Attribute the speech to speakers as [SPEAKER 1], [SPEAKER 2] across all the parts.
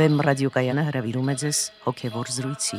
[SPEAKER 1] Վեմ ռադիոկայանը հրավիրում է ձեզ հոգևոր զրույցի։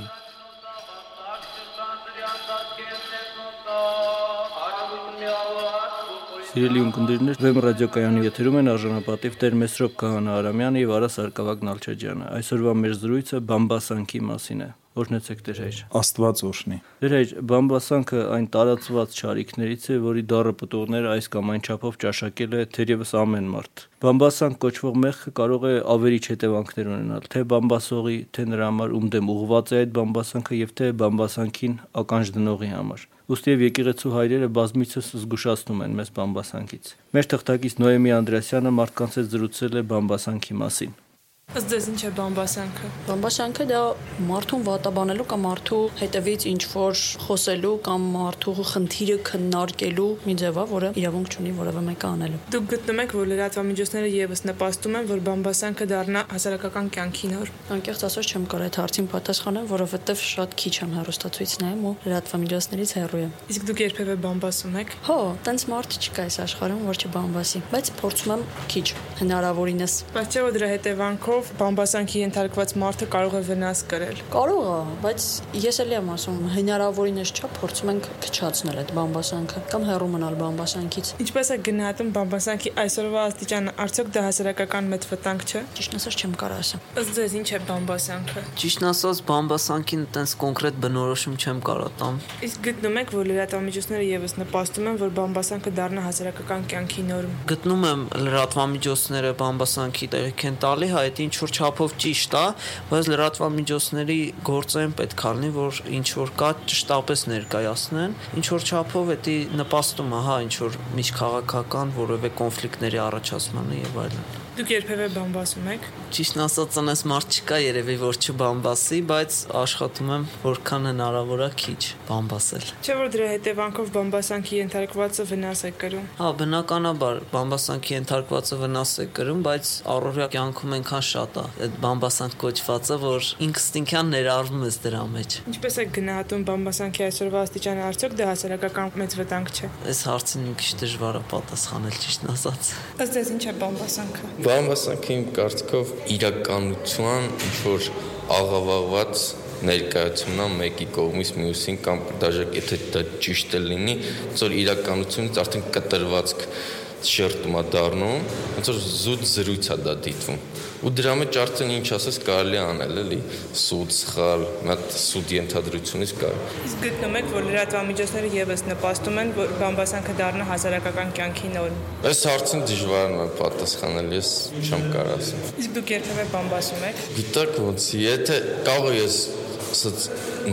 [SPEAKER 2] Սիրելի ունկնդիրներ, Վեմ ռադիոկայանի եթերում են արժանապատիվ Տեր Մեսրոպ Քահանա Արամյանը եւ Արա Սարգսակ Նալչաջյանը։ Այսօրվա մեր զրույցը Բամբասանքի մասին է։ Օրհնեցեք Տեր հայր։
[SPEAKER 3] Աստված օրհնի։
[SPEAKER 2] Տեր հայր, Բամբասանքը այն տարածված ճարիքներից է, որի դառը պտուղները այս կամ այն չափով ճաշակել է թերևս ամեն մարդ։ Բամբասանք կոչվող մեղքը կարող է ավերիչ հետևանքներ ունենալ, թե բամբասողի, թե նրա համար, ում դեմ ուղղված է այդ բամբասանքը եւ թե բամբասանքին ականջ դնողի համար։ Ոստի եւ եկեղեցու հայրերը բազմիցս զգուշացնում են մեզ բամբասանքից։ Մեր թղթակից Նոեմի Անդրեասյանը մարդկանց հետ զրուցել է բամբասանքի մասին։
[SPEAKER 4] Ըստ ձեզ ինչ է բամբասանքը։
[SPEAKER 5] Բամբասանքը դա մարդուն վատաբանելու կամ մարդու հետևից ինչ որ խոսելու կամ մարդու խնդիրը քննարկելու մի ձև է, որը իրավունք չունի որևէ մեկը անելու։
[SPEAKER 4] Դուք գտնում եք, որ լրատվամիջոցները եւս նպաստում են, որ բամբասանքը դառնա հասարակական կյանքի նոր։
[SPEAKER 5] Անկեղծ ասած չեմ կարող այդ հարցին պատասխանել, որովհետև շատ քիչ եմ հեռուստացույց նայում ու լրատվամիջոցներից հեռու եմ։
[SPEAKER 4] Իսկ դուք երբևէ բամբասում եք։
[SPEAKER 5] Հո, տենց մարդ չկա այս աշխարհում, որ չբամբասի, բայց փորձում եմ քիչ հնարավորինս։
[SPEAKER 4] Բայց չէ՞ որ դրա հետևանքով Դրանով բամբասանքի ենթարկված մարդը կարող է վնաս կրել։
[SPEAKER 5] Կարող է, բայց ես էլի եմ ասում, հնարավորինս չէ փորձում ենք քչացնել այդ բամբասանքը կամ հեռու մնալ բամբասանքից։
[SPEAKER 4] Ինչպես է գնահատում բամբասանքի այսօրվա աստիճանը, արդյոք դա հասարակական մեծ վտանգ չէ։
[SPEAKER 5] Ճիշտ ասած չեմ կարող ասել։
[SPEAKER 4] Ըստ ձեզ ինչ է բամբասանքը։
[SPEAKER 6] Ճիշտ ասած բամբասանքին տենց կոնկրետ բնորոշում չեմ կարող տամ։
[SPEAKER 4] Իսկ գտնում եք, որ լրատվամիջոցները եւս նպաստում են, որ բամբասանքը դառնա հասարակական կյանքի նորմ։
[SPEAKER 6] Գտնում եմ լրատվամիջոցները բամբասանքի տեղիք են տալի, հայ այդ ինչ որ չափով ճիշտ է, բայց լրատվամիջոցների գործեն պետք է լինի, որ ինչ որ կա ճշտապես ներկայացնեն, ինչ որ չափով էդի նպաստում է, հա, ինչ որ միջքաղաքական որևէ կոնֆլիկտների առաջացմանը եւ այլն։
[SPEAKER 4] Դուք երբևէ բամբասում եք։
[SPEAKER 6] Ճիշտն ասած, անես մարդ չկա երևի որ չբամբասի, բայց աշխատում եմ որքան հնարավոր է քիչ բամբասել։
[SPEAKER 4] Չէ՞ որ դրա հետևանքով բամբասանքի ենթարկվածը վնաս է կրում։
[SPEAKER 6] Հա, բնականաբար բամբասանքի ենթարկվածը վնաս է կրում, բայց առօրյա կյանքում այնքան շատ է այդ բամբասանք կոչվածը, որ ինստինկտիան ներառվում է դրա մեջ։
[SPEAKER 4] Ինչպես է գնահատում բամբասանքի այսօրվա աստիճանը, արդյոք դա հասարակական մեծ վտանգ չէ։
[SPEAKER 6] Այս հարցին մի քիչ դժվար է պատասխանել, ճիշտն ասած։
[SPEAKER 4] Ըստ ձեզ ինչ է բամբասանքը։
[SPEAKER 7] Բամբասանքը իմ կարծիքով իրականության ինչ որ աղավաղված ներկայացումն է մեկի կողմից մյուսին կամ դաժե եթե դա ճիշտ է լինի, ոնց որ իրականությունից արդեն կտրվածք շերտում է դառնում, ոնց որ զուտ զրույց է դա դիտվում։ Ու դրա մեջ արդեն ինչ ասես կարելի անել, էլի, սուտ, սխալ, մատ սուտ ենթադրությունից կար։
[SPEAKER 4] Իսկ գտնում եք, որ լրատվամիջոցները եւս նպաստում են, որ բամբասանքը դառնա հասարակական կյանքի նորմ։
[SPEAKER 7] Այս հարցին դժվար է պատասխանել, ես չեմ կարող ասել։
[SPEAKER 4] Իսկ դուք երբևէ բամբասում եք։
[SPEAKER 7] Գիտակ ոնց, եթե կարող ես ասած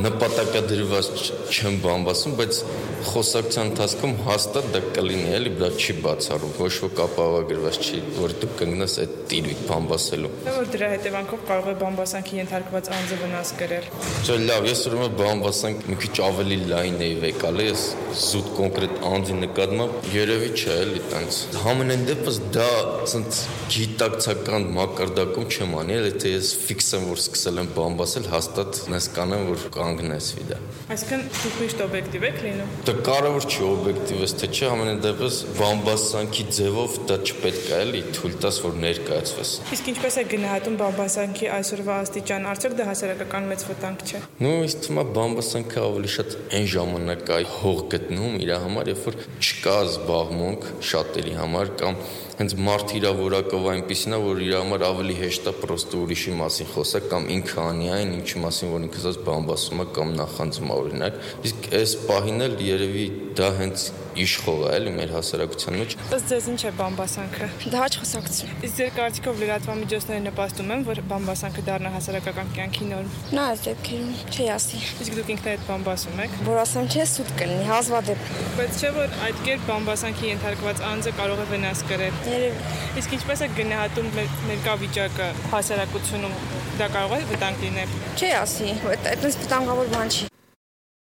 [SPEAKER 7] նպատակադրված չեմ բամբասում, բայց խոսակցության ընթացքում հաստատ դա կլինի, էլի դա չի բացառում, ոչ ոք ապահովագրված չի, որ դու կընկնես այդ տիրույթ բամբասելու։
[SPEAKER 4] Որ դրա հետևանքով կարող է բամբասանքի ենթարկված անձը վնաս կրել։
[SPEAKER 7] Չէ, լավ, ես ուրեմն բամբասանք մի քիչ ավելի լայն էի վեկալ, ես զուտ կոնկրետ անձի նկատմամբ երևի չէ, էլի տենց։ Համենայն դեպս դա ասած գիտակցական մակարդակում չեմ անի, եթե ես ֆիքս եմ որ սկսել եմ բամբասել, հաստատ նես կանեմ որ կանգնեսվի դա։
[SPEAKER 4] Այսինքն դուք միշտ օբյեկտիվ եք լինում։
[SPEAKER 7] Դա կարևոր չի օբյեկտիվս, թե չէ, ամենայն դեպս բամբասանքի ձևով դա չպետք է էլի թույլ տաս որ ներկայացվես։
[SPEAKER 4] Իսկ ինչպես է գնահատում բամբասանքի այսօրվա աստիճան, արդյոք դա հասարակական մեծ վտանգ չէ։
[SPEAKER 7] Նու ինձ թվում է բամբասանքը ավելի շատ այն ժամանակ է հող գտնում իր համար, երբ որ չկա զբաղմունք շատերի համար կամ հենց մարդ իր որակով այնպեսին է, որ իր համար ավելի հեշտ է պրոստը ուրիշի մասին խոսել կամ ինքը անի այն, ինչի մասին որ ինքը ասած բամբասում է կամ նախանձում է օրինակ։ Իսկ այս պահին էլ երևի դա հենց իշխող է էլի մեր հասարակության մեջ։
[SPEAKER 4] Ըստ ձեզ ինչ է բամբասանքը։
[SPEAKER 8] Դա հաճ խոսակցություն։
[SPEAKER 4] Իսկ ձեր կարծիքով լրատվամիջոցները նպաստում են, որ բամբասանքը դառնա հասարակական կյանքի նորմ։
[SPEAKER 8] Նա այս դեպքերում չի ասի։
[SPEAKER 4] Իսկ դուք ինքներդ բամբասում եք։
[SPEAKER 8] Որ ասեմ չէ, սուտ կլինի, հազվադեպ։
[SPEAKER 4] Բայց չէ որ այդ կերպ բամբասանքի ենթարկված անձը կարող է վնաս կրել։
[SPEAKER 8] Երևի։
[SPEAKER 4] Իսկ ինչպես է գնահատում ներկա վիճակը հասարակությունում։ Դա կարող է վտանգ լինել։
[SPEAKER 8] Չի ասի, այդպես վտանգավոր բան չի։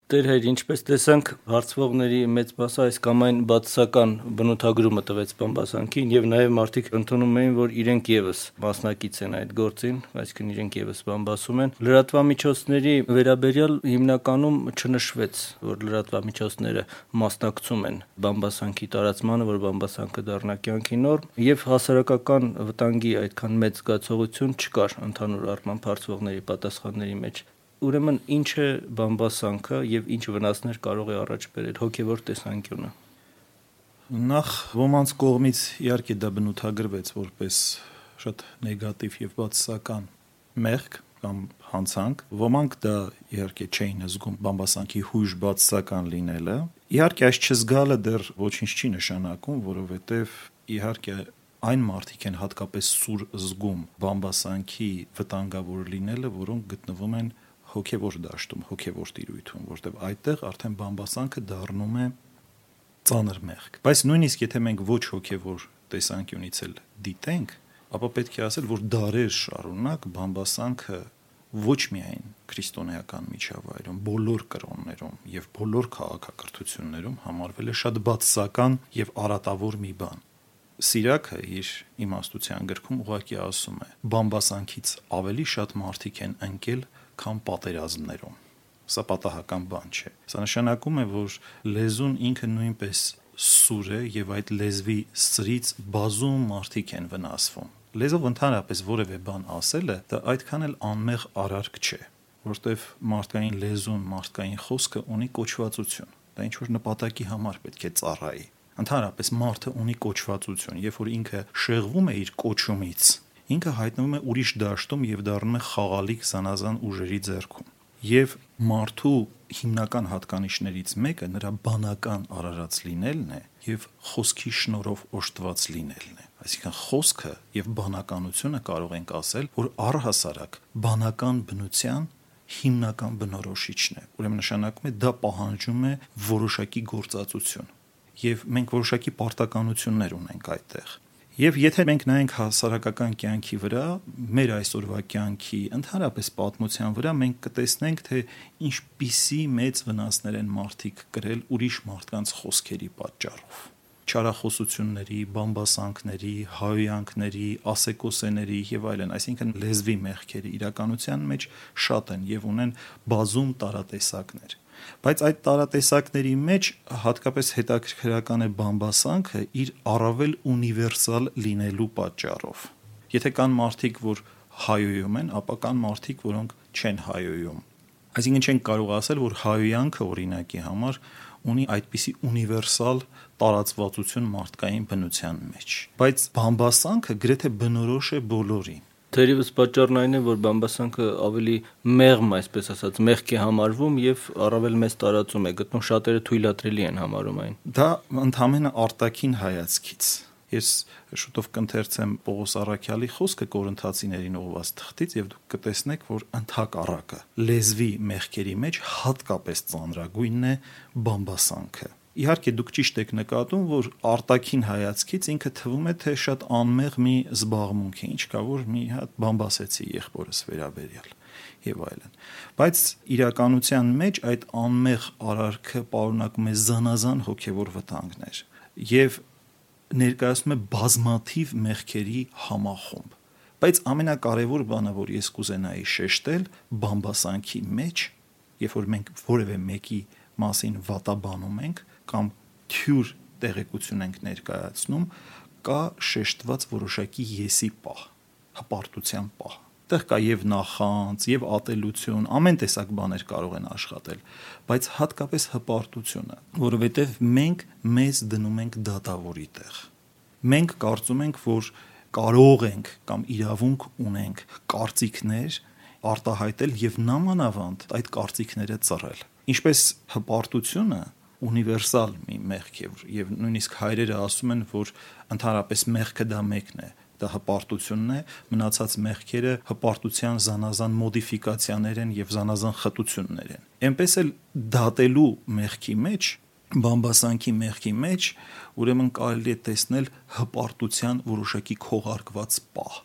[SPEAKER 2] Տեր հայր, ինչպես տեսանք, հարցվողների մեծ մասը այս կամ այն բացասական բնութագրումը տվեց բամբասանքին եւ նաեւ մարդիկ ընդունում էին, որ իրենք եւս մասնակից են այդ գործին, այսինքն իրենք եւս բամբասում են։ Լրատվամիջոցների վերաբերյալ հիմնականում չնշվեց, որ լրատվամիջոցները մասնակցում են բամբասանքի տարածմանը, որ բամբասանքը դառնա կյանքի նորմ եւ հասարակական վտանգի այդքան մեծ զգացողություն չկար ընդհանուր առմամբ հարցվողների պատասխանների մեջ ուրեմն ինչ է բամբասանքը եւ ինչ վնասներ կարող է առաջ բերել հոգեվոր տեսանկյունը
[SPEAKER 3] նախ ոմանց կողմից իհարկե դա բնութագրվեց որպես շատ նեգատիվ եւ բացասական մեղք կամ հանցանք ոմանք դա իհարկե չէին զգում բամբասանքի հույժ բացասական լինելը իհարկե այս չզգալը դեռ ոչինչ չի նշանակում որովհետեւ իհարկե այն մարդիկ են հատկապես սուր զգում բամբասանքի վտանգավոր լինելը որոնք գտնվում են հոգևոր դաշտում, հոգևոր տիրույթում, որտեղ այդտեղ արդեն բամբասանքը դառնում է ծանր մեղք։ Բայց նույնիսկ եթե մենք ոչ հոգևոր տեսանկյունից էլ դիտենք, ապա պետք է ասել, որ դարեր շարունակ բամբասանքը ոչ միայն քրիստոնեական միջավայրում, բոլոր կրոններում եւ բոլոր քաղաքակրթություններում համարվել է շատ բացասական եւ արատավոր մի բան։ Սիրակը իր իմաստության գրքում ուղակի ասում է. բամբասանքից ավելի շատ մարդիկ են ընկել քան պատերազմներում։ Սա պատահական բան չէ։ Սա նշանակում է, որ լեզուն ինքը նույնպես սուր է եւ այդ լեզվի սրից բազում մարդիկ են վնասվում։ Լեզով ընդհանրապես որևէ բան ասելը դա այդքան էլ անմեղ արարք չէ, որտեվ մարդկային լեզուն, մարդկային խոսքը ունի կոչվածություն։ Դա ինչ որ նպատակի համար պետք է ծառայի։ Ընդհանրապես մարդը ունի կոչվածություն, երբ որ ինքը շեղվում է իր կոչումից, ինքը հայտնվում է ուրիշ դաշտում եւ դառնում է խաղալիք զանազան ուժերի ձեռքում եւ մարդու հիմնական հատկանիշներից մեկը նրա բանական արարած լինելն է եւ խոսքի շնորհով օժտված լինելն է այսինքն խոսքը եւ բանականությունը կարող ենք ասել որ առհասարակ բանական բնության հիմնական բնորոշիչն է ուրեմն նշանակում է դա պահանջում է որոշակի գործածություն եւ մենք որոշակի պարտականություններ ունենք այդտեղ Եվ եթե մենք նայենք հասարակական կյանքի վրա, մեր այսօրվա կյանքի ընդհանրապես պատմության վրա, մենք կտեսնենք, թե ինչպիսի մեծ վնասներ են մարդիկ կրել ուրիշ մարդկանց խոսքերի պատճառով. Չարախոսությունների, բամբասանքների, հայոյանքների, ասեկոսեների եւ այլն, այսինքն լեզվի մեղքերի իրականության մեջ շատ են եւ ունեն բազում տարատեսակներ բայց այդ տարատեսակների մեջ հատկապես հետաքրքրական է բամբասանքը իր առավել ունիվերսալ լինելու պատճառով եթե կան մարդիկ որ հայոյում են ապա կան մարդիկ որոնք չեն հայոյում այսինքն չենք կարող ասել որ հայոյանքը օրինակի համար ունի այդպիսի ունիվերսալ տարածվածություն մարդկային բնության մեջ բայց բամբասանքը գրեթե բնորոշ է բոլորին
[SPEAKER 2] Թերևս պատճառն այն է, որ բամբասանքը ավելի մեղմ, այսպես ասած, մեղք է համարվում եւ առավել մեծ տարածում է գտնում, շատերը թույլատրելի են համարում այն։
[SPEAKER 3] Դա ընդհանրապես արտաքին հայացքից Ես շուտով կընթերցեմ Պողոս Արաքյալի խոսքը Կորինթացիներին ուղված թղթից եւ դուք կտեսնեք, որ ընդհակառակը լեզվի մեղքերի մեջ հատկապես ծանրագույնն է բամբասանքը Իհարկե դուք ճիշտ եք նկատում, որ արտաքին հայացքից ինքը թվում է թե շատ անմեղ մի զբաղմունք է, ինչ կա որ մի հատ բամբասեցի եղբորս վերաբերյալ եւ այլն։ Բայց իրականության մեջ այդ անմեղ արարքը պարունակում է զանազան հոգեվոր վտանգներ եւ ներկայացնում է բազմաթիվ մեղքերի համախումբ։ Բայց ամենակարևոր բանը, որ ես կուզենայի շեշտել բամբասանքի մեջ, երբ որ մենք որևէ մեկի մասին վատաբանում ենք, կամ թյուր տեղեկություն ենք ներկայացնում, կա շեշտված որոշակի եսի պահ, հպարտության պահ։ Այդտեղ կա եւ նախանց, եւ ատելություն, ամեն տեսակ բաներ կարող են աշխատել, բայց հատկապես հպարտությունը, որովհետեւ մենք մեզ դնում ենք դատավորի տեղ։ Մենք կարծում ենք, որ կարող ենք կամ իրավունք ունենք կարծիքներ արտահայտել եւ նամանավանդ այդ կարծիքները ծռել։ Ինչպես հպարտությունը ունիվերսալ մի մեղք է եւ նույնիսկ հայրերը ասում են, որ ընդհանրապես մեղքը դա մեկն է դա հպարտությունն է, մնացած մեղքերը հպարտության զանազան մոդիֆիկացիաներ են եւ զանազան խտություններ են։ Էնպես էլ դատելու մեղքի մեջ, բամբասանքի մեղքի մեջ, ուրեմն կարելի է տեսնել հպարտության որոշակի քողարկված պահ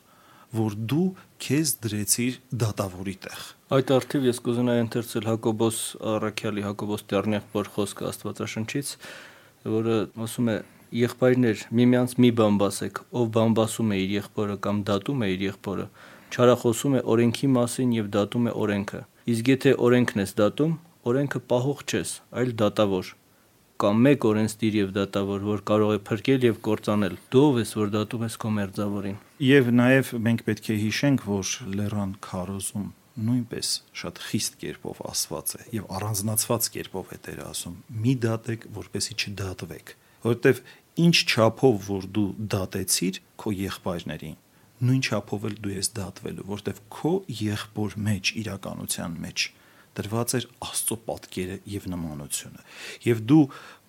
[SPEAKER 3] որ դու քեզ դրեցիր դատավորի տեղ։
[SPEAKER 2] Այդ արդիվ ես կուզենայի ընթերցել Հակոբոս Արաքյալի Հակոբոս Տերնյախ խոսքը Աստվածաշնչից, որը ասում է եղբայրներ, միմյանց մի բան բասեք, ով բամբասում է իր եղբորը կամ դատում է իր եղբորը, չարախոսում է օրենքի մասին եւ դատում է օրենքը։ Իսկ եթե օրենքն ես դատում, օրենքը պահող չես, այլ դատավոր կամ մեկ օրենսդիր եւ դատավոր, որ կարող է փրկել եւ կործանել։ Դու ով ես, որ դատում ես քո մերձավորին։
[SPEAKER 3] Եվ նաեւ մենք պետք է հիշենք, որ Լեռան քարոզում նույնպես շատ խիստ կերպով ասված է եւ առանձնացված կերպով է Տերը ասում՝ մի դատեք, որպեսի չդատվեք, որովհետեւ ինչ չափով որ դու դատեցիր քո եղբայրներին, նույն չափով էլ դու ես դատվելու, որտեվ քո եղբոր մեջ իրականության մեջ դրված էր Աստծո պատկերը եւ նմանությունը։ Եվ դու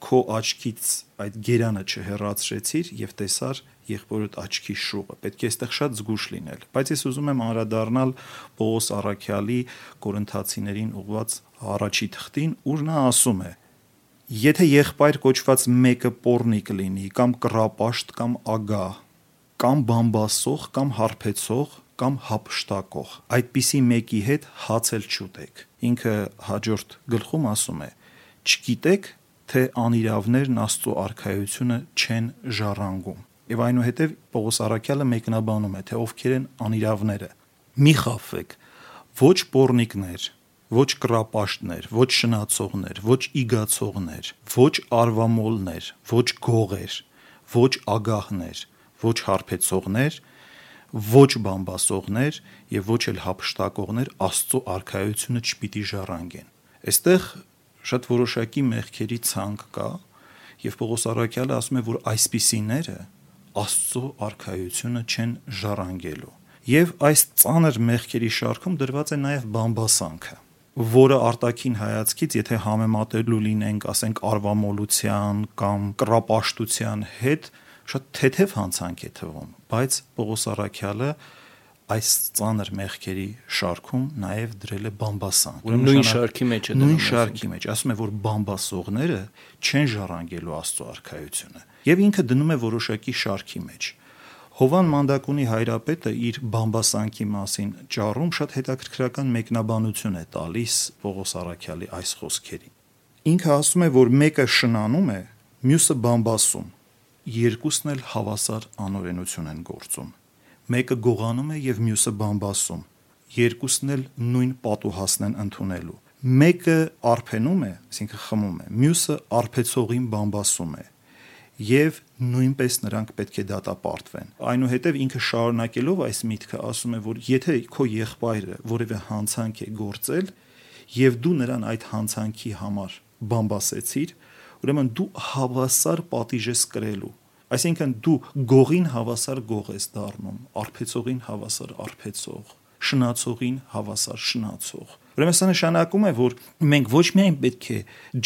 [SPEAKER 3] քո աչքից այդ գերանը չհեռացրեցիր եւ տեսար եղբորդ աչքի շուղը։ Պետք է այստեղ շատ զգուշ լինել։ Բայց ես ուզում եմ անդրադառնալ Պողոս Արաքյալի Կորինթացիներին ուղված առաջի թղթին, ուր նա ասում է. Եթե եղբայր կոչված մեկը pornik լինի, կամ կռապաշտ, կամ ագահ, կամ բամբասող, կամ հարբեցող, կամ հապշտակող, այդպիսի մեկի հետ հացել չուտեք։ Ինքը հաջորդ գլխում ասում է. Չգիտեք, թե անիրավներն Աստծո արխայությունը չեն ժառանգում։ Եվ այնուհետև Պողոս Արաքյալը մեկնաբանում է, թե ովքեր են անիրավները։ Մի խափվեք, ոչ pornikներ, ոչ կրապաշտներ, ոչ շնացողներ, ոչ իգացողներ, ոչ արվամոլներ, ոչ գողեր, ոչ ագահներ, ոչ հարբեցողներ, ոչ բամբասողներ եւ ոչ էլ հապշտակողներ Աստծո արխայությունը չպիտի ժառանգեն։ Այստեղ շատ որոշակի մեղքերի ցանկ կա եւ Պողոս Արաքյալը ասում է, որ այսպիսիները Աստծո արխայությունը չեն ժառանգելու։ Եվ այս ծանր մեղքերի շարքում դրված է նաև բամբասանքը որը արտաքին հայացքից, եթե համեմատելու լինենք, ասենք արվամոլության կամ կրապաշտության հետ, շատ թեթև հանցանք է թվում, բայց Պողոս Արաքյալը այս ծանր մեղքերի շարքում նաև դրել է բամբասան։
[SPEAKER 2] Ուրեմն նույն շարքի մեջ է
[SPEAKER 3] նույն շարքի մեջ, ասում է, որ բամբասողները չեն ժառանգելու Աստծո արխայությունը։ Եվ ինքը դնում է որոշակի շարքի մեջ։ Հովան Մանդակունի հայրապետը իր բամբասանքի մասին ճառում շատ հետաքրքրական մեկնաբանություն է տալիս Պողոս Արաքյալի այս խոսքերի։ Ինքը ասում է, որ մեկը շնանում է, մյուսը բամբասում, երկուսն էլ հավասար անօրենություն են գործում։ Մեկը գողանում է եւ մյուսը բամբասում, երկուսն էլ նույն պատուհասն են ընդունելու։ Մեկը արփենում է, այսինքն խմում է, մյուսը արփեցողին բամբասում է եւ նույնպես նրանք պետք է դատապարտվեն։ Այնուհետև ինքը շարունակելով այս միտքը ասում է, որ եթե քո եղբայրը որևէ հանցանք է գործել եւ դու նրան այդ հանցանքի համար բամբասեցիր, ուրեմն դու հավասար պատիժ ես կրելու։ Այսինքն դու գողին հավասար գող ես դառնում, արփեցողին հավասար արփեցող, շնացողին հավասար շնացող։ Ուրեմն սա նշանակում է, որ մենք ոչ միայն պետք է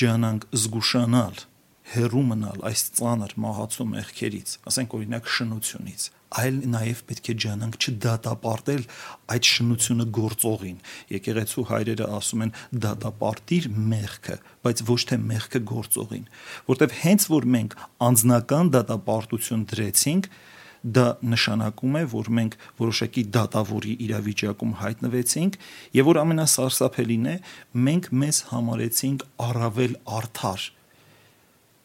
[SPEAKER 3] ջանանք զգուշանալ հերու մնալ այս ծանր մահացու մեղքերից, ասենք օրինակ շնությունից, այլ նաև պետք է ջանանք չդատապարտել այդ շնությունը գործողին։ Եկեղեցու հայրերը ասում են դատապարտիր մեղքը, բայց ոչ թե մեղքը գործողին, որտեվ հենց որ մենք անznական դատապարտություն դրեցինք, դա նշանակում է, որ մենք որոշակի դատավորի իրավիճակում հայտնվեցինք եւ որ ամենասարսափելին է, մենք մեզ համարեցինք առավել արդար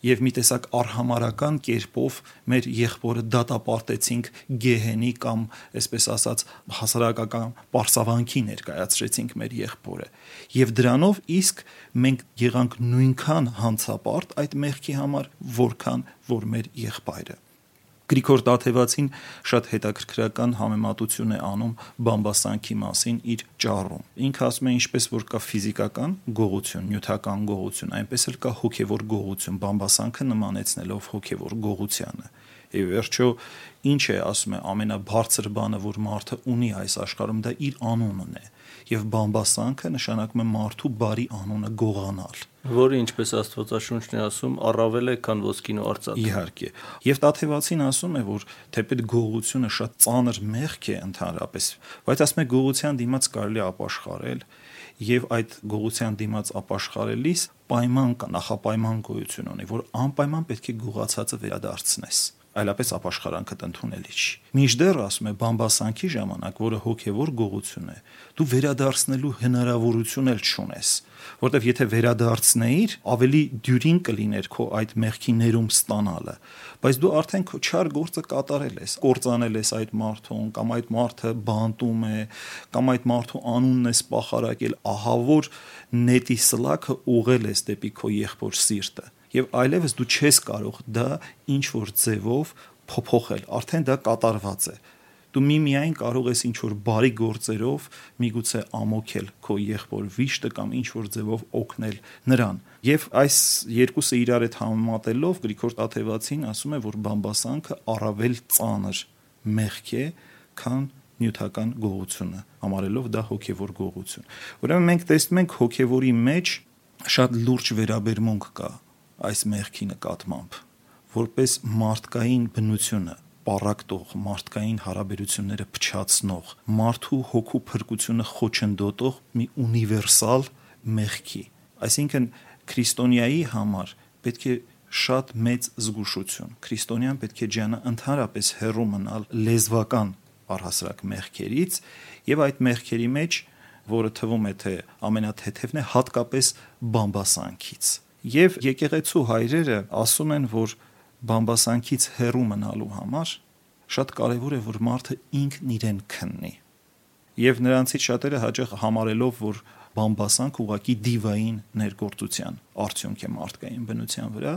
[SPEAKER 3] եւ մի տեսակ արհամարական կերպով մեր եղբորը դատապարտեցինք գեհենի կամ այսպես ասած հասարակական པարսավանքի ներկայացրեցինք մեր եղբորը եւ դրանով իսկ մենք եղանք նույնքան հանցապարտ այդ մեղքի համար որքան որ մեր եղբայրը Գրիգոր Տաթևացին շատ հետաքրքրական համեմատություն է անում բամբասանքի մասին իր ճառում։ Ինքը ասում է ինչպես որ կա ֆիզիկական գողություն, նյութական գողություն, այնպես էլ կա հոգևոր գողություն, բամբասանքը նմանեցնելով հոգևոր գողությանը։ Եվ վերջո ինչ է ասում է ամենաբարձր բանը, որ մարդը ունի այս աշխարհում, դա իր անունն է եւ բամբասանքը նշանակում է մարդու բարի անունը գողանալ
[SPEAKER 2] որը ինչպես Աստվածաշունչն է ասում, առավել է, քան ոսկին ու արծաթը։
[SPEAKER 3] Իհարկե։ Եվ Տաթևացին ասում է, որ թեպետ գողությունը շատ ծանր մեղք է ընդհանրապես, բայց ասում է գողության դիմաց կարելի ապաշխարել եւ այդ գողության դիմաց ապաշխարելիս պայման կա, նախապայման գոյություն ունի, որ անպայման պետք է գողացածը վերադարձնես այլապես ապաշխարանքդ ընդունելի չի։ Մինչդեռ ասում է բամբասանքի ժամանակ, որը հոգևոր գողություն է, դու վերադարձնելու հնարավորություն էլ չունես, որտեվ եթե վերադարձնեիր, ավելի դյուրին կլիներ քո այդ մեղքի ներում ստանալը, բայց դու արդեն քո չար գործը կատարել ես, կործանել ես այդ մարդուն, կամ այդ մարդը բանտում է, կամ այդ մարդու անունն ես պախարակել, ահա որ նետի սլաքը ուղել ես դեպի քո եղբոր սիրտը եւ այլևս դու չես կարող դա ինչ որ ձևով փոփոխել, արդեն դա կատարված է դու միմիայն կարող ես ինչ որ բարի գործերով միգուցե ամոքել քո եղբոր վիշտը կամ ինչ որ ձևով օգնել նրան եւ այս երկուսը իրար հետ համեմատելով Գրիգոր Տաթևացին ասում է որ բամբասանքը առավել ծանր մեղք է քան նյութական գողությունը համարելով դա հոգեվոր գողություն ուրեմն մենք տեսնում ենք հոգեվորի մեջ շատ լուրջ վերաբերմունք կա այս մեղքի նկատմամբ որպես մարդկային բնությունը պարակտող մարդկային հարաբերությունները փչացնող մարդու հոգու փրկությունը խոչընդոտող մի ունիվերսալ մեղքի այսինքն քրիստոնյայի համար պետք է շատ մեծ զգուշություն քրիստոնյան պետք է ջանը ընդհանրապես հերո մնալ լեզվական առհասարակ մեղքերից եւ այդ մեղքերի մեջ որը թվում է թե ամենաթեթևն է հատկապես բամբասանքից Եվ եկեղեցու հայրերը ասում են, որ բամբասանքից հեռու մնալու համար շատ կարևոր է, որ մարդը ինքն իրեն քննի։ Եվ նրանցից շատերը հաճախ համարելով, որ բամբասանք ուղակի դիվային ներգործության արդյունք է մարդկային բնության վրա,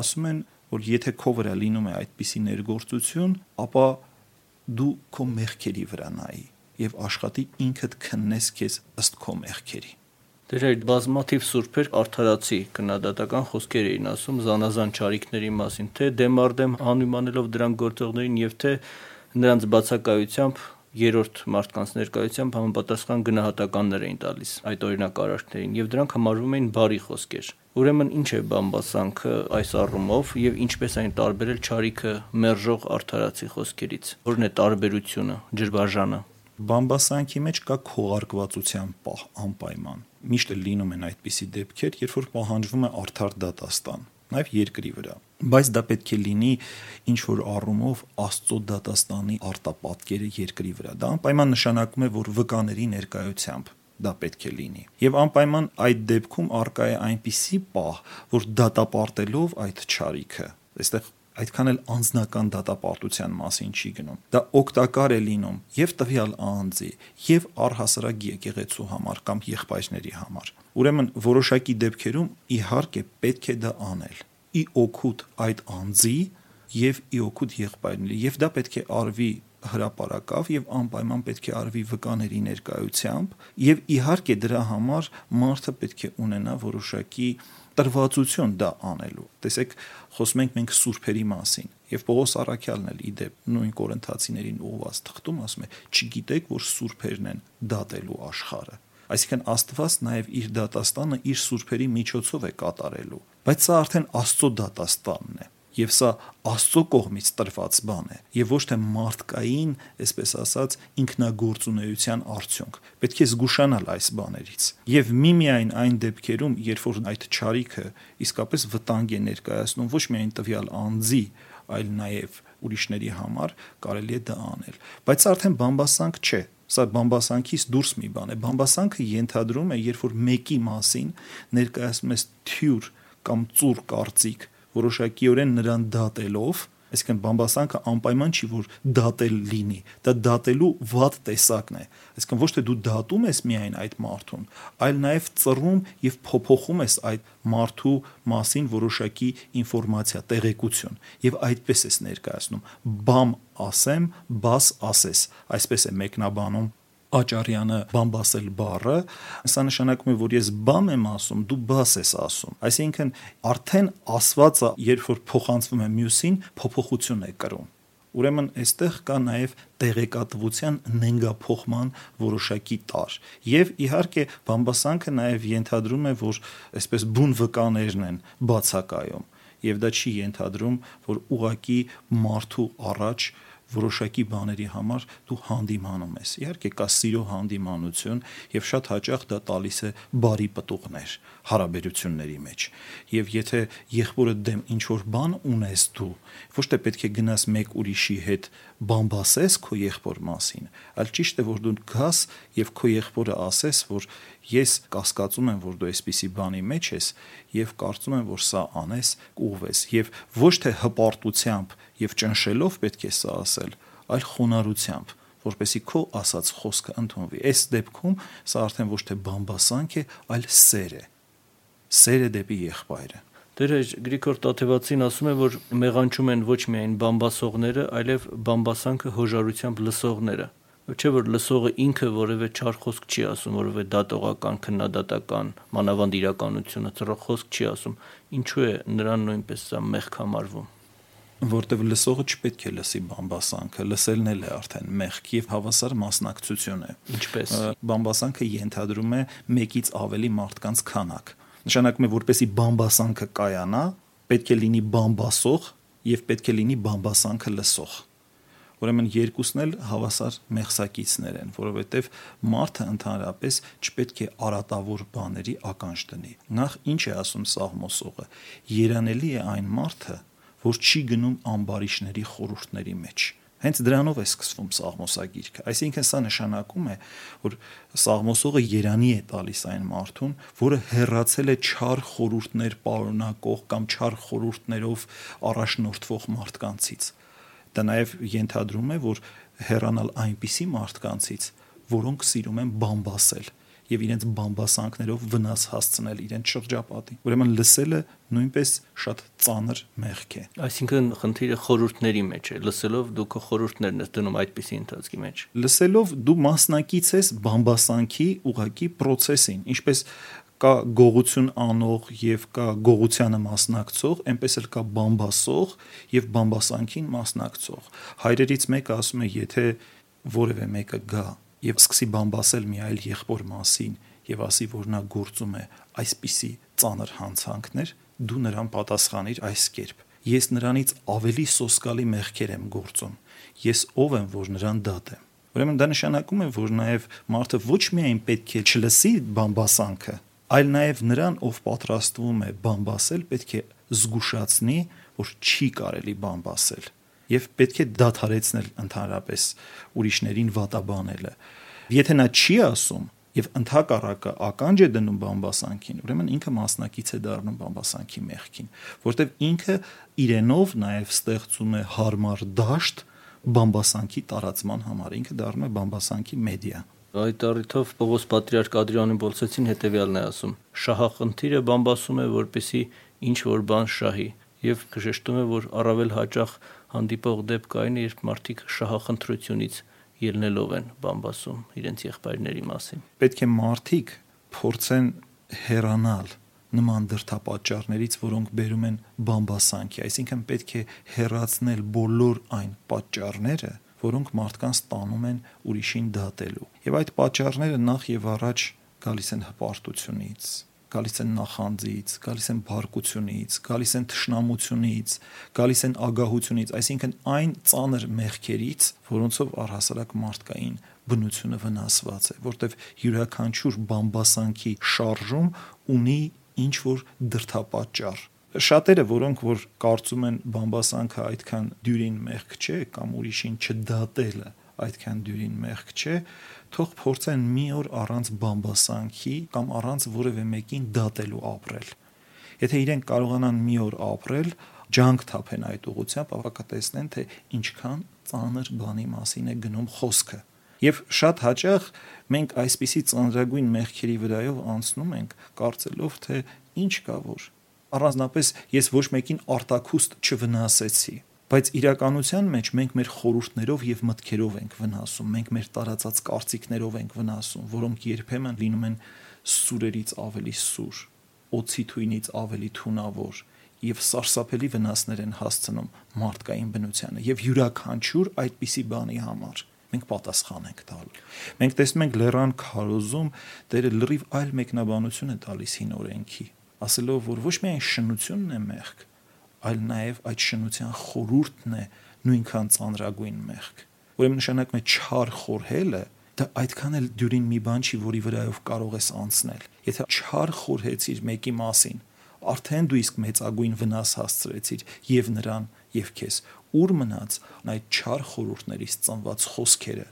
[SPEAKER 3] ասում են, որ եթե քո վրա լինում է այդպիսի ներգործություն, ապա դու քո մեղքերի վրա նայի եւ աշխատի ինքդ քննես քեզ ըստ քո մեղքերի։
[SPEAKER 2] Դեր այդ բազմաթիվ սուրբեր արդարացի քննադատական խոսքեր էին ասում զանազան ճարիքների մասին, թե դեմարդեմ հանույմանելով դրան գործողներին եւ թե նրանց բացակայությամբ երրորդ մարդկանց ներկայությամբ համապատասխան գնահատականներ էին տալիս այդ օրինակարարքներին եւ դրանք համարվում էին բարի խոսքեր։ Ուրեմն ինչ է բամբասանքը այս առումով եւ ինչպես այն տարբերել ճարիքը մերժող արդարացի խոսքերից։ Որն է տարբերությունը, ջրբաժանը։
[SPEAKER 3] Բամբասանքի մեջ կա քողարկվածության պահ անպայման միշտ լինում են այդպիսի դեպքեր, երբ որ պահանջվում է արդար դատաստան, նաև երկրի վրա։ Բայց դա պետք է լինի ինչ որ առումով Աստծո դատաստանի արտապատկերը երկրի վրա։ Դա անպայման նշանակում է, որ վկաների ներկայությամբ դա պետք է լինի։ Եվ անպայման այդ դեպքում արկա է այնպիսի պահ, որ դատապարտելով այդ ճարիքը, այստեղ այդքան էլ անձնական դատապարտության մասին չի գնում։ Դա օգտակար է լինում եւ տվյալ անձի, եւ առհասարակ եկեղեցու համար կամ եղբայրների համար։ Ուրեմն որոշակի դեպքերում իհարկե պետք է դա անել։ Ի օգուտ այդ անձի եւ ի օգուտ եղբայրների եւ դա պետք է արվի հրաապարակավ եւ անպայման պետք է արվի վկաների ներկայությամբ եւ իհարկե դրա համար մարդը պետք է ունենա որոշակի տրվածություն դա անելու։ Տեսեք, խոսում ենք մենք սուրբերի մասին եւ Պողոս Արաքյալն էլ իդեպ նույն կորինթացիներին ուղված թղթում ասում է. «Չգիտեք, որ սուրբերն են դատելու աշխարը»։ Այսինքն Աստված նաև իր դատաստանը իր սուրբերի միջոցով է կատարելու, բայց սա արդեն Աստծո դատաստանն է եւ սա Աստծո կողմից տրված բան է եւ ոչ թե մարդկային, այսպես ասած, ինքնագործունեության արդյունք։ Պետք է զգուշանալ այս բաներից։ Եվ միմիայն այն դեպքերում, երբ որ այդ ճարիքը իսկապես վտանգ է ներկայացնում ոչ միայն տվյալ անձի, այլ նաեւ ուրիշների համար, կարելի է դա անել։ Բայց արդեն բամբասանք չէ, սա բամբասանքից դուրս մի բան է։ Բամբասանքը ենթադրում է, երբ որ մեկի մասին ներկայացնում ես թյուր կամ ծուր կարծիք, որոշակիորեն նրան դատելով, այսինքն բամբասանքը անպայման չի որ դատել լինի դա դատելու վատ տեսակն է այսինքն ոչ թե դու դատում ես միայն այդ մարդուն այլ նաև ծռում եւ փոփոխում ես այդ մարդու մասին որոշակի ինֆորմացիա տեղեկություն եւ այդպես ես ներկայացնում. բամ ասեմ բաս ասես այսպես է մեկնաբանում Աճարյանը բամբասել բառը, սա նշանակում է, որ ես բամ եմ ասում, դու բաս ես ասում։ Այսինքն արդեն ասվածը, երբ որ փոխանցվում է մյուսին, փոփոխություն է կրում։ Ուրեմն այստեղ կա նաև տեղեկատվության նենգափոխման որոշակի տար։ Եվ իհարկե բամբասանքը նաև ենթադրում է, որ այսպես բուն վկաներն են բացակայում եւ դա չի ենթադրում, որ ուղակի մարդու առաջ որոշակի բաների համար դու հանդիմանում ես։ Իհարկե կա սիրո հանդիմանություն եւ շատ հաճախ դա տալիս է բարի պտուղներ հարաբերությունների մեջ։ Եվ եթե եղբորը դեմ ինչ որ բան ունես դու, ոչ թե պետք է գնաս մեկ ուրիշի հետ բամբասես քո եղբոր մասին, այլ ճիշտ է որ դու գաս եւ քո եղբորը ասես, որ ես կասկածում եմ, որ դու այսպիսի բանի մեջ ես եւ կարծում եմ, որ սա անես, կուղվես եւ ոչ թե հպարտությամբ եւ ճնշելով պետք է սա ասել, այլ խոնարհությամբ որպեսի քո ասած խոսքը ընդունվի։ Այս դեպքում սա արդեն ոչ թե բամբասանք է, այլ սեր է։ Սեր է դեպի եղբայրը։
[SPEAKER 2] Դեր Գրիգոր Տաթևացին ասում է, որ մեղանչում են ոչ միայն բամբասողները, այլև բամբասանքը հոժարությամբ լսողները։ Չէ որ լսողը ինքը որևէ չար խոսք չի ասում, որևէ դատողական, քննադատական, մանավանդ իրականությունը ծրող խոսք չի ասում։ Ինչու է նրան նույնպես սա մեղք համարվում
[SPEAKER 3] որտեվ լսողը չպետք է լսի բամբասանքը, լսելն էլ է արդեն մեղք եւ հավասար մասնակցություն է։
[SPEAKER 2] Ինչպես
[SPEAKER 3] բամբասանքը ենթադրում է մեկից ավելի մարդկանց քանակ։ Նշանակում է, որպեսի բամբասանքը կայանա, պետք է լինի բամբասող եւ պետք է լինի բամբասանքը լսող։ Ուրեմն երկուսն էլ հավասար մեղսակիցներ են, որովհետև մարդը ընդհանրապես չպետք է արատավոր բաների ականջ դնի։ Նախ ինչ է ասում Սաղմոսողը։ Երանելի է այն մարդը, որ չի գնում ամբարիշների խորհուրդների մեջ։ Հենց դրանով է սկսվում Սաղմոսագիրքը։ Այսինքն սա նշանակում է, որ Սաղմոսողը Երանի է տալիս այն մարդուն, որը հերացել է չար խորհուրդներ պարունակող կամ չար խորհուրդներով առաջնորդվող մարդկանցից։ Դա նաև ենթադրում է, որ հեռանալ այնպիսի մարդկանցից, որոնք սիրում են բամբասել եւ իրենց բամբասանքներով վնաս հասցնել իրենց շրջապատին։ Ուրեմն լսելը նույնպես շատ ծանր մեղք է։
[SPEAKER 2] Այսինքն խնդիրը խորհուրդների մեջ է։ Լսելով դու քո խորհուրդներն ես դնում այդպիսի ընթացքի մեջ։
[SPEAKER 3] Լսելով դու մասնակից ես բամբասանքի ուղակի process-ին, ինչպես կա գողություն անող եւ կա գողությանը մասնակցող, այնպես էլ կա բամբասող եւ բամբասանքին մասնակցող։ Հայրերից մեկը ասում է, եթե որևէ մեկը գա եւ սկսի բամբասել մի այլ եղբոր մասին եւ ասի, որ նա գործում է այսպիսի ծանր հանցանքներ, դու նրան պատասխանիր այս կերպ. Ես նրանից ավելի սոսկալի մեղքեր եմ գործում։ Ես ով եմ, որ նրան դատեմ։ Ուրեմն դա նշանակում է, որ նաև մարդը ոչ միայն պետք է չլսի բամբասանքը, այլ նաև նրան, ով պատրաստվում է բամբասել, պետք է զգուշացնի, որ չի կարելի բամբասել եւ պետք է դադարեցնել ընդհանրապես ուրիշներին վատաբանելը։ Եթե նա չի ասում եւ ընդհակառակը ականջ է դնում բամբասանքին, ուրեմն ինքը մասնակից է դառնում բամբասանքի մեղքին, որտեվ ինքը իրենով նաեւ ստեղծում է հարմար դաշտ բամբասանքի տարածման համար, ինքը դառնում է բամբասանքի մեդիա։
[SPEAKER 2] Այդ առիթով Պողոս Պատրիարք Ադրիանին Բոլսեցին հետեւյալն է ասում. շահախնդիրը բամբասում է, որպեսի ինչ որ բան շահի եւ կշեշտում է, որ առավել հաճախ հանդիպող դեպք այն է, երբ մարդիկ շահախնդրությունից ելնելով են բամբասում իրենց եղբայրների մասին։
[SPEAKER 3] Պետք է մարդիկ փորձեն հեռանալ նման դրթապաճառներից, որոնք բերում են բամբասանքի, այսինքն պետք է հեռացնել բոլոր այն պատճառները, որոնք մարդկանց տանում են ուրիշին դատելու։ Եվ այդ պատճառները նախ եւ առաջ գալիս են հպարտությունից, գալիս են նախանձից, գալիս են բարկությունից, գալիս են թշնամությունից, գալիս են ագահությունից, այսինքն այն ծանր մեղքերից, որոնցով առհասարակ մարդկային բնությունը վնասված է, որտեվ յուրաքանչյուր բամբասանքի շարժում ունի ինչ որ դրթապաճառ շատերը որոնք որ կարծում են բամբասանքը այդքան դյուրին մեղք չէ կամ ուրիշին չդատելը այդքան դյուրին մեղք չէ թող փորձեն մի օր առանց բամբասանքի կամ առանց որևէ մեկին դատելու ապրել։ Եթե իրենք կարողանան մի օր ապրել, ջանք թափեն այդ ուղությամբ, ապա կտեսնեն, թե ինչքան ծանր բանի մասին է գնում խոսքը։ Եվ շատ հաճախ մենք այսպիսի ծանրագույն մեղքերի վրայով անցնում ենք, կարծելով, թե ինչ կա որ առանձնապես ես ոչ մեկին արտակուստ չվնասեցի բայց իրականության մեջ մենք մեր խորհուրդներով եւ մտքերով ենք վնասում, մենք մեր տարածած կարծիքներով ենք վնասում, որոնք երբեմն լինում են սուրերից ավելի սուր, օծի թույնից ավելի թունավոր եւ սարսափելի վնասներ են հասցնում մարդկային բնությանը եւ յուրաքանչյուր այդպիսի բանի համար մենք պատասխան ենք տալու։ Մենք տեսնում ենք Լեռան քարոզում դերը լրիվ այլ մեկնաբանություն է տալիս հին օրենքի, ասելով որ ոչ միայն շնությունն է մեղք, այլ նաև այդ շնության խորուրդն է նույնքան ծանրագույն մեղք։ Ուրեմն նշանակում է չար խորհելը դա այդքան էլ դյուրին մի բան չի, որի վրայով կարող ես անցնել։ Եթե չար խորհեցիր մեկի մասին, արդեն դու իսկ մեծագույն վնաս հասցրեցիր եւ նրան եւ քեզ ուր մնաց այդ չար խորհուրդներից ծնված խոսքերը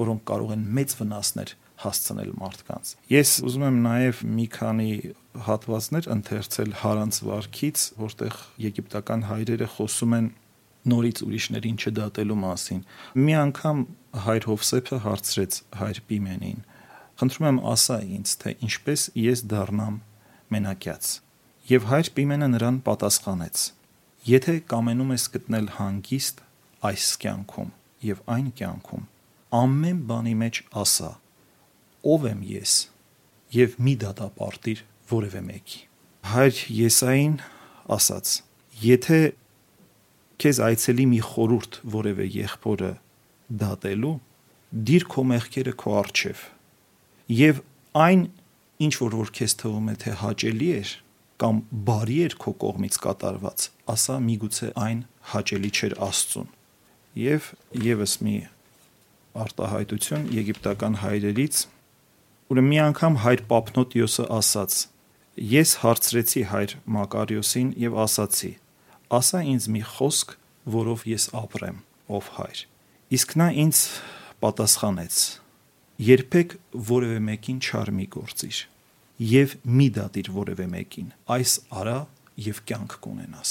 [SPEAKER 3] որոնք կարող են մեծ վնասներ հասցնել մարդկանց ես ուզում եմ նաեւ մի քանի հատվածներ ընթերցել Հարանց վարքից որտեղ եգիպտական հայրերը խոսում են նորից ուրիշներին չդատելու մասին մի անգամ հայր Հովսեփը հարցրեց հայր Պիմենին խնդրում եմ ասա ինձ թե ինչպես ես դառնամ մենակյաց Եվ հայր Պիմենը նրան պատասխանեց. Եթե կամենում ես գտնել հանգիստ այս կյանքում եւ այն կյանքում, ամեն բանի մեջ ասա. Ով եմ ես եւ մի դատապարտիր որևէ մեկի։ Հայր Եսային ասաց. եթե քեզ այցելի մի խորուրդ որևէ եղբորը դատելու, դիր քո մեղքերը քո առջև եւ այն ինչ որ որ քեզ թվում է թե հաճելի է կամ բարի էր քո կողմից կատարված, ասա միգուցե այն հաճելի չէր Աստծուն։ Եվ եւս մի արտահայտություն եգիպտական հայրերից, ուրեմն մի անգամ հայր Պապնոտիոսը ասաց. Ես հարցրեցի հայր Մակարիոսին եւ ասացի. ասա ինձ մի խոսք, որով ես ապրեմ, ով հայր։ Իսկ նա ինձ պատասխանեց. երբեք որևէ մեկին չար մի գործիր եւ մի դատիր որևէ մեկին այս արա եւ կյանք կունենաս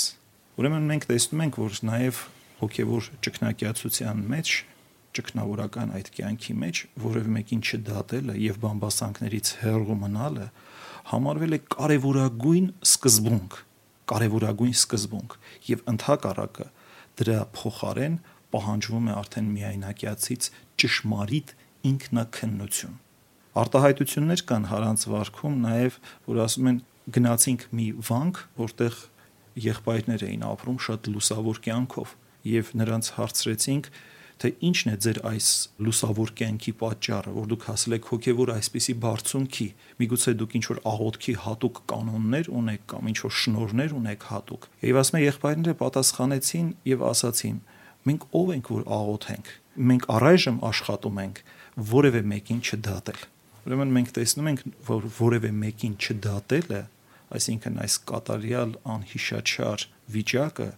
[SPEAKER 3] ուրեմն մենք տեսնում ենք որ նաեւ հոգեվոր ճկնակյացության մեջ ճկնավորական այդ կյանքի մեջ որևէ մեկին չդատելը եւ բամբասանքներից հեռու մնալը համարվել է կարևորագույն սկզբունք կարևորագույն սկզբունք եւ ընդհակառակը դրա փոխարեն պահանջվում է արդեն միայնակյացից ճշմարիտ ինքնակնություն արտահայտություններ կան հարանց վարքում նաև որ ասում են գնացինք մի վանք որտեղ եղբայրներ էին ապրում շատ լուսավոր կյանքով եւ նրանց հարցրեցինք թե ինչն է ձեր այս լուսավոր կյանքի պատճառը, որ դուք հասել եք հոգևոր այսպիսի բարձունքի, միգուցե դուք ինչ որ աղոթքի հատուկ կանոններ ունեք կամ ինչ որ շնորներ ունեք հատուկ։ Եվ ասում է եղբայրները պատասխանեցին եւ ասացին. մենք ով ենք որ աղոթենք։ Մենք առայժմ աշխատում ենք որևէ մեկին չդատել։ Ուրեմն մենք տեսնում ենք, որ որևէ մեկին չդատելը, այսինքն այս կատարյալ անհիշաչար վիճակը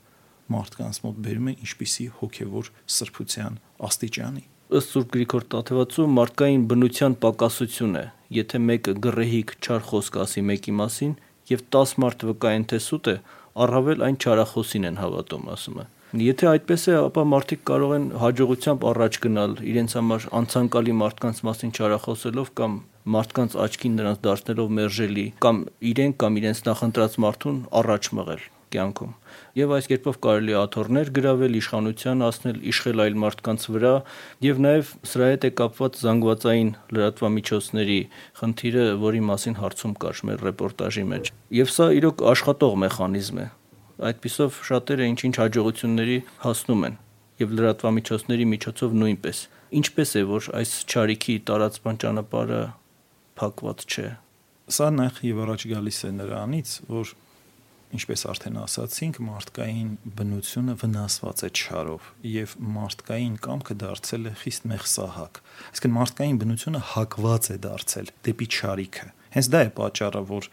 [SPEAKER 3] մարդկանց մոտ բերում է ինչպիսի հոգևոր սրբության աստիճանի
[SPEAKER 2] ըստ Սուրբ Գրիգոր Տաթևացու մարդկային բնության պակասություն է, եթե մեկը գրեհիկ չար խոսք ասի մեկի մասին եւ 10 մարդ վկայեն թե սուտ է, առավել այն չարախոսին են հավատում, ասում է։ Եթե այդպես է, ապա մարդիկ կարող են հաջողությամբ առաջ գնալ իրենց համար անցանկալի մարդկանց մասին չարախոսելով կամ մարդկանց աչքին նրանց դարձնելով մերժելի կամ իրեն կամ իրենց նախընտրած մարդուն առաջ մղել կյանքում։ Եվ այս կերպով կարելի աթոռներ գրավել, իշխանության ասնել, իշխել այլ մարդկանց վրա, եւ նաեւ սրա հետ է կապված զանգվածային լրատվամիջոցների խնդիրը, որի մասին հարցում կար մեր ռեպորտաժի մեջ։ Եվ սա իրոք աշխատող մեխանիզմ է այդпիսով շատերը ինչ-ինչ հաջողությունների հասնում են եւ լրատվամիջոցների միջոցով նույնպես։ Ինչպես է, որ այս ճարիքի տարածման ճանապարհը փակված չէ։
[SPEAKER 3] Սա նախ եւ առաջ գալիս է նրանից, որ ինչպես արդեն ասացինք, մարդկային բնությունը վնասված է չարով եւ մարդկային կամքը դարձել է խիստ մեղսահակ։ Այսինքն մարդկային բնությունը հակված է դարձել դեպի չարիքը։ Հենց դա է պատճառը, որ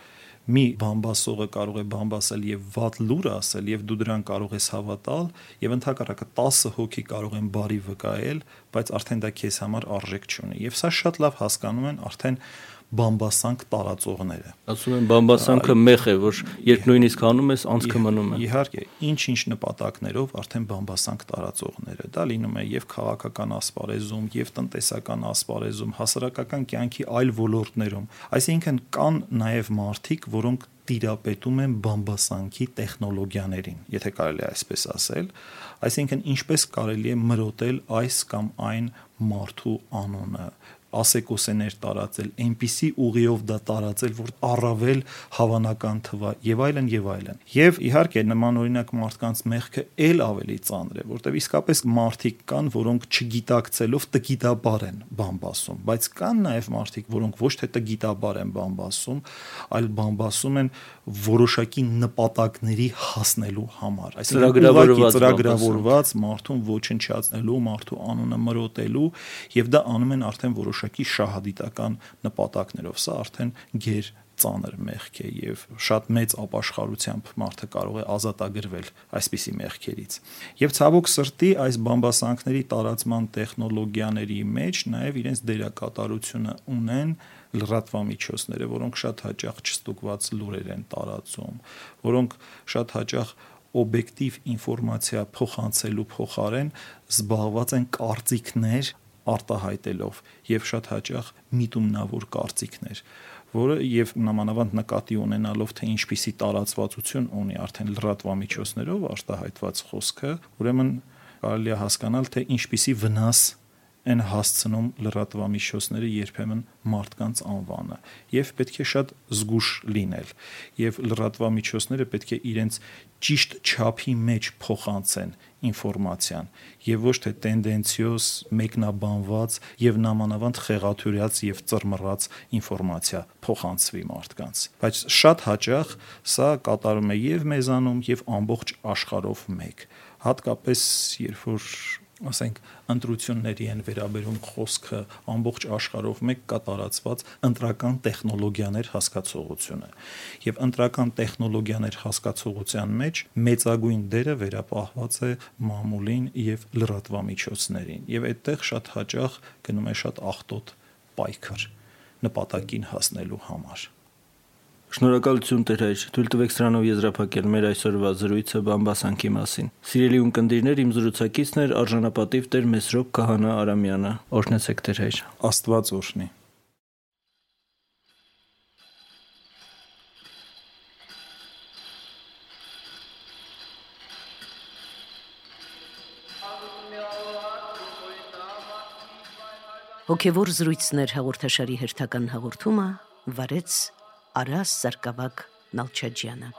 [SPEAKER 3] մի բամբասողը կարող է բամբասել եւ վատ լուր ասել եւ դու դրան կարող ես հավատալ եւ ընդհակառակը 10 հոգի կարող են բարի վկայել, բայց արդեն դա քեզ համար արժեք չունի։ Եվ սա շատ լավ հասկանում են արդեն բամբասանք տարածողները։
[SPEAKER 2] Ասում են բամբասանքը մեղ է, որ երբ նույնիսկ հանում ես, անցքը մնում է։
[SPEAKER 3] Իհարկե, ինչ-ինչ նպատակներով արդեն բամբասանք տարածողները։ Դա լինում է եւ քաղաքական ասպարեզում, եւ տնտեսական ասպարեզում, հասարակական կյանքի այլ ոլորտներում։ Այսինքն կան նաեւ մարդիկ, որոնք տիրապետում են բամբասանքի տեխնոլոգիաներին, եթե կարելի է այսպես ասել, այսինքն ինչպես կարելի է մրոտել այս կամ այն մարդու անունը ասեկոսեներ տարածել, այնպիսի ուղիով դա տարածել, որ առավել հավանական թվա եւ այլն եւ այլն։ Եվ իհարկե նման օրինակ մարդկանց մեղքը ել ավելի ծանր է, որտեղ իսկապես մարդիկ կան, որոնք չգիտակցելով տգիտաբար են բամբասում, բայց կան նաեւ մարդիկ, որոնք ոչ թե տգիտաբար են բամբասում, այլ բամբասում են որոշակի նպատակների հասնելու համար։
[SPEAKER 2] Այսինքն
[SPEAKER 3] ծրագրավորված մարդուն ոչնչացնելու, մարդու անունը մրոտելու եւ դա անում են արդեն որոշակի շահադիտական նպատակներով։ Սա արդեն գեր ծանր մեղք է եւ շատ մեծ ապաշխարությամբ մարդը կարող է ազատագրվել այսպիսի մեղքերից։ Եվ ցավոք սրտի այս բամբասանքների տարածման տեխնոլոգիաների մեջ նաեւ իրենց դերակատարությունը ունեն լրատվամիջոցները, որոնք շատ հաճախ չստուգված լուրեր են տարածում, որոնք շատ հաճախ օբյեկտիվ ինֆորմացիա փոխանցելու փոխարեն զբաղված են կարծիքներ արտահայտելով եւ շատ հաճախ միտումնավոր կարծիքներ որը եւ նամանավանդ նկատի ունենալով թե ինչպիսի տարածվածություն ունի արդեն լրատվամիջոցներով արտահայտված խոսքը ուրեմն կարելի է հասկանալ թե ինչպիսի վնաս են հասցնում լրատվամիջոցները երբեմն մարդկանց անվանը եւ պետք է շատ զգուշ լինել եւ լրատվամիջոցները պետք է իրենց ճիշտ չափի մեջ փոխանցեն ինֆորմացիան եւ ոչ թե տենդենցիոզ մեկնաբանված եւ նամանավանդ խեղաթյուրած եւ ծռմռած ինֆորմացիա փոխանցվի մարդկանց բայց շատ հաճախ սա կատարում է եւ մեզանում եւ ամբողջ աշխարհով մեկ հատկապես երբ որ ասենք ընտրությունների են վերաբերում խոսքը ամբողջ աշխարհով մեկ կա տարածված ընտրական տեխնոլոգիաներ հասկացողությունը եւ ընտրական տեխնոլոգիաներ հասկացողության մեջ մեծագույն դերը վերապահված է մամուլին եւ լրատվամիջոցներին եւ այդտեղ շատ հաճախ գնում է շատ ախտոտ պայքար նպատակին հասնելու համար
[SPEAKER 2] Շնորհակալություն Տեր հայր։ Թույլ տվեք սրանով եզրափակել մեր այսօրվա զրույցը բամբասանքի մասին։ Սիրելի ունկնդիրներ, իմ զրուցակիցն էր արժանապատիվ Տեր Մեսրոպ Քահանա Արամյանը։ Օրհնեցեք Տեր հայր։
[SPEAKER 3] Աստված օրհնի։
[SPEAKER 1] Հոգևոր զրույցներ հաղորդաշարի հերթական հաղորդումը վարեց Արաս Սարգսակ Նալչաջյանը